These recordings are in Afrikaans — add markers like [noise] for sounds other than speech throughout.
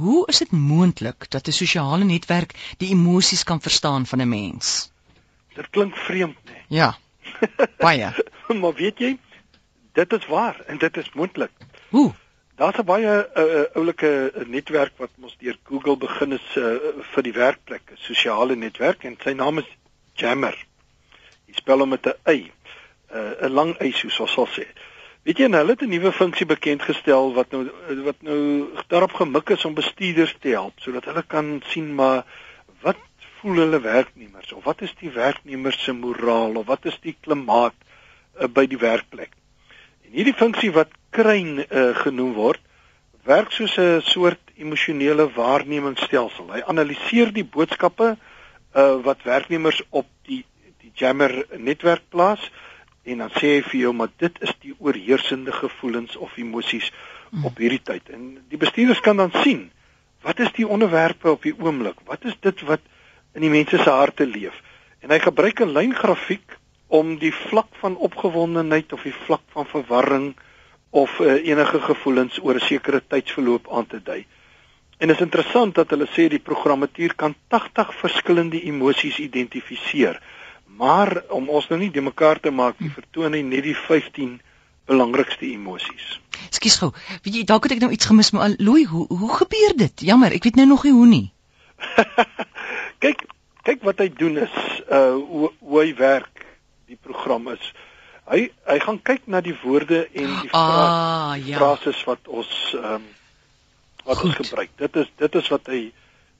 Hoe is dit moontlik dat 'n sosiale netwerk die emosies kan verstaan van 'n mens? Dit klink vreemd, né? Nee. [laughs] Ja. Baie. [laughs] maar weet jy, dit is waar en dit is moontlik. Hoe? Daar's 'n baie uh, uh, oulike netwerk wat mos deur Google begin is uh, vir die werkplek, 'n sosiale netwerk en sy naam is Jammer. Jy spel hom met 'n y, 'n uh, lang y soos ons sal sê. Weet jy, hulle het 'n nuwe funksie bekend gestel wat nou wat nou daarop gemik is om bestuurders te help sodat hulle kan sien maar wat voel hulle werknemers of wat is die werknemers se moraal of wat is die klimaat uh, by die werkplek. En hierdie funksie wat kruin uh, genoem word, werk soos 'n soort emosionele waarnemingsstelsel. Hy analiseer die boodskappe uh, wat werknemers op die die Jammer netwerk plaas en dan sê hy vir jou maar dit is die oorheersende gevoelens of emosies hmm. op hierdie tyd. En die bestuurders kan dan sien wat is die onderwerpe op die oomblik? Wat is dit wat in die mense se harte leef? En hy gebruik 'n lyngrafiek om die vlak van opgewondenheid of die vlak van verwarring of uh, enige gevoelens oor 'n sekere tydsverloop aan te dui. En dit is interessant dat hulle sê die programmatuur kan 80 verskillende emosies identifiseer. Maar om ons nou nie de mekaar te maak nie, vertoon hy net die 15 belangrikste emosies. Ekskuus gou. Weet jy, dalk het ek nou iets gemis, maar Louis, hoe hoe gebeur dit? Jammer, ek weet nou nog nie hoe nie. [laughs] kyk, kyk wat hy doen is uh hoe hoe hy werk, die program is. Hy hy gaan kyk na die woorde en die ah, ja. frases wat ons ehm um, wat Goed. ons gebruik. Dit is dit is wat hy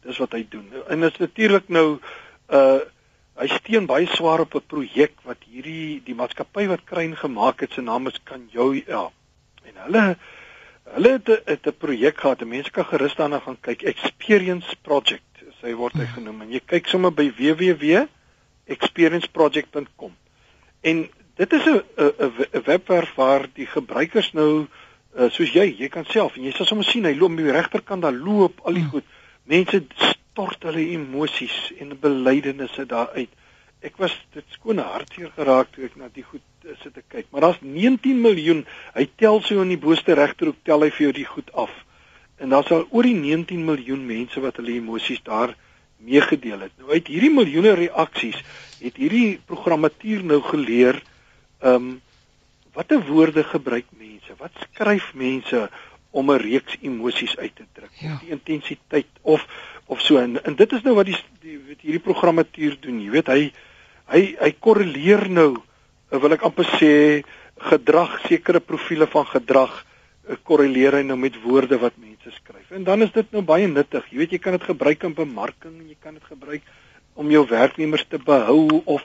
dis wat hy doen. En dit is natuurlik nou uh hy steun baie swaar op 'n projek wat hierdie die maatskappy wat Kruin gemaak het, se naam is Kan jou ja. En hulle hulle het 'n projek gehad. Mense kan gerus daarna gaan kyk. Experience Project, sy word hy genoem. En jy kyk sommer by www.experienceproject.com. En dit is 'n 'n webwerf waar die gebruikers nou uh, soos jy, jy kan self en jy sal sommer sien hy loop aan die regterkant daar loop al die hmm. goed. Mense stort hulle emosies en belydenisse daaruit. Ek was dit skone hartseer geraak toe ek na die goed uh, sit te kyk. Maar daar's 19 miljoen. Hy tel so in die booste regterhoek tel hy vir jou die goed af. En daar's al oor die 19 miljoen mense wat hulle emosies daar meegedeel het. Nou uit hierdie miljoene reaksies het hierdie programmatuur nou geleer ehm um, watter woorde gebruik mense? Wat skryf mense om 'n reeks emosies uit te druk? Ja. Die intensiteit of of so. En, en dit is nou wat die, die weet hierdie programmatuur doen jy weet hy hy hy korreleer nou wil ek amper sê gedrag sekere profile van gedrag eh, korreleer hy nou met woorde wat mense skryf. En dan is dit nou baie nuttig jy weet jy kan dit gebruik in bemarking en jy kan dit gebruik om jou werknemers te behou of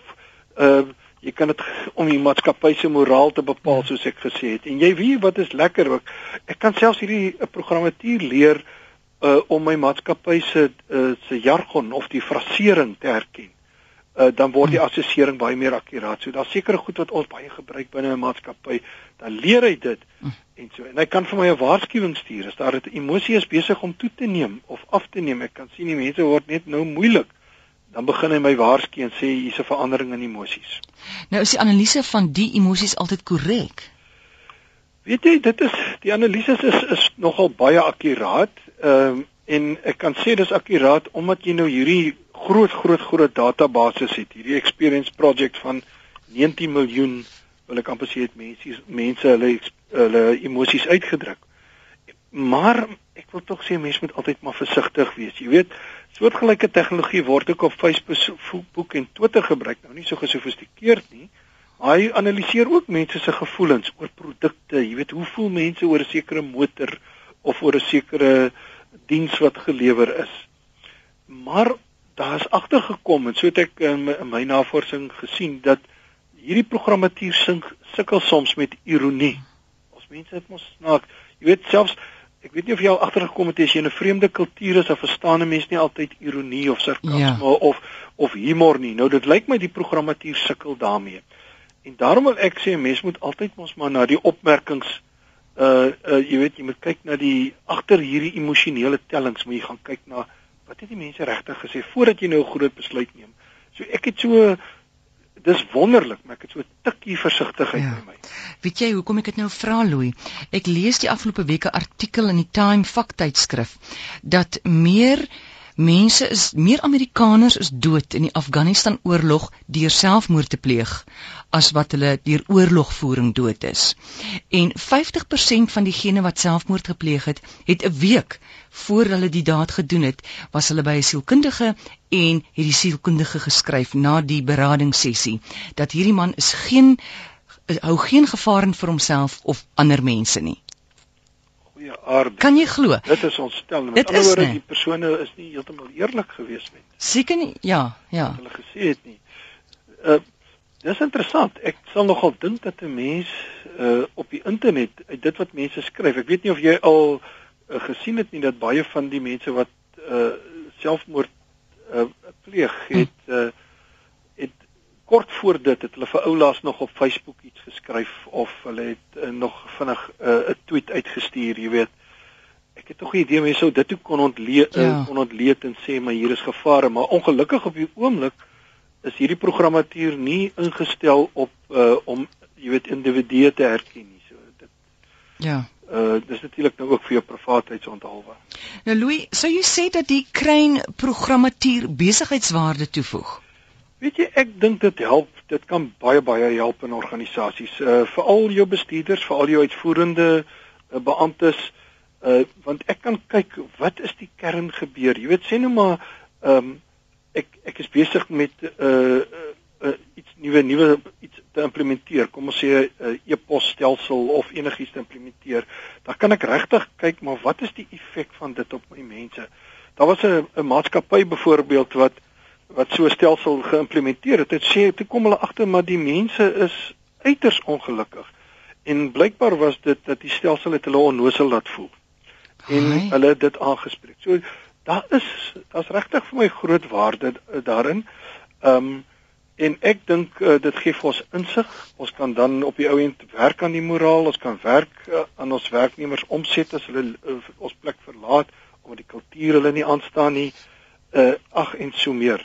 uh jy kan dit om die maatskappy se moraal te bepaal soos ek gesê het. En jy weet wat is lekker ook ek kan selfs hierdie eh, programmatuur leer uh om my maatskappy se uh, se jargon of die frasering te herken. Uh dan word die hmm. assessering baie meer akkuraat. So daar's sekere goed wat ons baie gebruik binne 'n maatskappy. Dan leer hy dit hmm. en so en hy kan vir my 'n waarskuwing stuur as daar 'n emosie is besig om toe te neem of af te neem. Ek kan sien die mense word net nou moeilik. Dan begin hy my waarsku en sê hier's 'n verandering in emosies. Nou is die analise van die emosies altyd korrek? Weet jy, dit is die analises is is nogal baie akkuraat. Ehm um, en ek kan sê dis akkuraat omdat jy nou hierdie groot groot groot database het, hierdie experience project van 19 miljoen wil ek amper sê het mense mense hulle hulle emosies uitgedruk. Maar ek wil tog sê mense moet altyd maar versigtig wees. Jy weet, soortgelyke tegnologie word ook op Facebook en Twitter gebruik, nou nie so gesofistikeerd nie. Hy analiseer ook mense se gevoelens oor produkte. Jy weet, hoe voel mense oor 'n sekere motor of oor 'n sekere diens wat gelewer is. Maar daar's agtergekom en so het ek in my, in my navorsing gesien dat hierdie programmatuur sukkel soms met ironie. Ons mense het mos snaak. Jy weet selfs ek weet nie of jy al agtergekom het as jy in 'n vreemde kultuur is of verstaan 'n mens nie altyd ironie of sarkasme ja. of of humor nie. Nou dit lyk my die programmatuur sukkel daarmee. En daarom wil ek sê 'n mens moet altyd mos maar na die opmerkings uh uh jy weet jy moet kyk na die agter hierdie emosionele tellings, moet jy gaan kyk na wat het die mense regtig gesê voordat jy nou 'n groot besluit neem. So ek het so dis wonderlik, maar ek het so 'n tikkie versigtigheid Ja. by my. Weet jy hoekom ek dit nou vra Louis? Ek lees die afgelope week 'n artikel in die Time faktydskrif dat meer mense is meer Amerikaners is dood in die Afghanistan oorlog deur selfmoord te pleeg as wat hulle deur oorlogvoering dood is. En 50% van diegene wat selfmoord gepleeg het, het 'n week voor hulle die daad gedoen het, was hulle by 'n sielkundige en het die sielkundige geskryf na die beradingssessie dat hierdie man is geen hou geen gevaar in vir homself of ander mense nie. Goeie aarde. Kan jy glo? Dit is ontstellend. Met ander woorde, die persone is nie heeltemal eerlik gewees met Seker nie. Ja, ja. wat hulle gesê het nie. Uh dis interessant. Ek sal nogal dink dat 'n mens uh op die internet uit dit wat mense skryf. Ek weet nie of jy al uh, gesien het nie dat baie van die mense wat uh selfmoord uh pleeg het uh het kort voor dit het hulle vir oulaas nog op Facebook iets geskryf of hulle het uh, nog vinnig 'n uh, tweet uitgestuur, jy weet. Ek het tog 'n idee mense sou dit ook kon ontleed Ja. ja. kon ontleed en sê maar hier is gevare, maar ongelukkig op die oomblik is hierdie programmatuur nie ingestel op uh om jy weet individue te herken nie. So dit Ja. uh dis natuurlik nou ook vir jou privaatheidsonthulwe. Nou Louis, sou jy sê dat die Crane programmatuur besigheidswaarde toevoeg? Weet jy, ek dink dit help. Dit kan baie baie help in organisasies. Uh veral jou bestuurders, veral jou uitvoerende uh, beamptes uh want ek kan kyk wat is die kern gebeur. Jy weet sê nou maar ehm um, ek ek is besig met uh, uh, uh iets nuwe nuwe iets te implementeer. Kom ons sê 'n uh, e-posstelsel of enigiets te implementeer. Dan kan ek regtig kyk maar wat is die effek van dit op my mense? Daar was 'n 'n maatskappy byvoorbeeld wat wat so 'n stelsel geïmplementeer het. Dit sê toe kom hulle agter maar die mense is uiters ongelukkig. En blykbaar was dit dat die stelsel het hulle onnosel laat voel. En Ai. hulle het dit aangespreek. So daar is daar's regtig vir my groot waarde daarin. Ehm um, en ek dink uh, dit gee vir ons insig. Ons kan dan op die ou end werk aan die moraal, ons kan werk uh, aan ons werknemers omset as hulle uh, ons plek verlaat omdat die kultuur hulle nie aanstaan nie. Uh ag en so meer.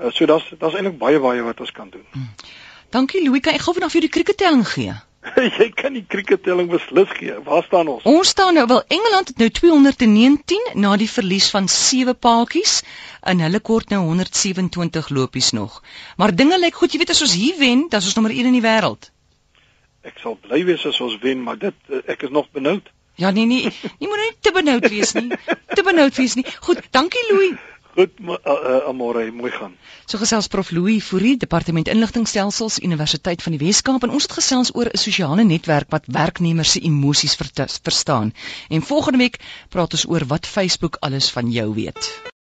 Uh, so daar's daar's eintlik baie baie wat ons kan doen. Dankie Louis, kan ek gou vinnig vir die kriketelling gee? [laughs] Jy kan die kriketelling beslis gee. Waar staan ons? Ons staan nou wel Engeland het nou 219 na die verlies van 7 paaltjies en hulle kort nou 127 lopies nog. Maar dinge lyk goed, jy weet as ons hier wen, dan is ons nommer 1 in die wêreld. Ek sal bly wees as ons wen, maar dit uh, ek is nog benoud. Ja nee nee, jy moet nie te benoud wees nie. Te benoud wees nie. Goed, dankie Louis. Goed, uh, uh, amore, mooi gaan. So gesels prof Louis Fourie, Departement Inligtingstelsels, Universiteit van die Wes-Kaap en ons het gesels oor 'n sosiale netwerk wat werknemers se emosies verstaan. En volgende week praat ons oor wat Facebook alles van jou weet.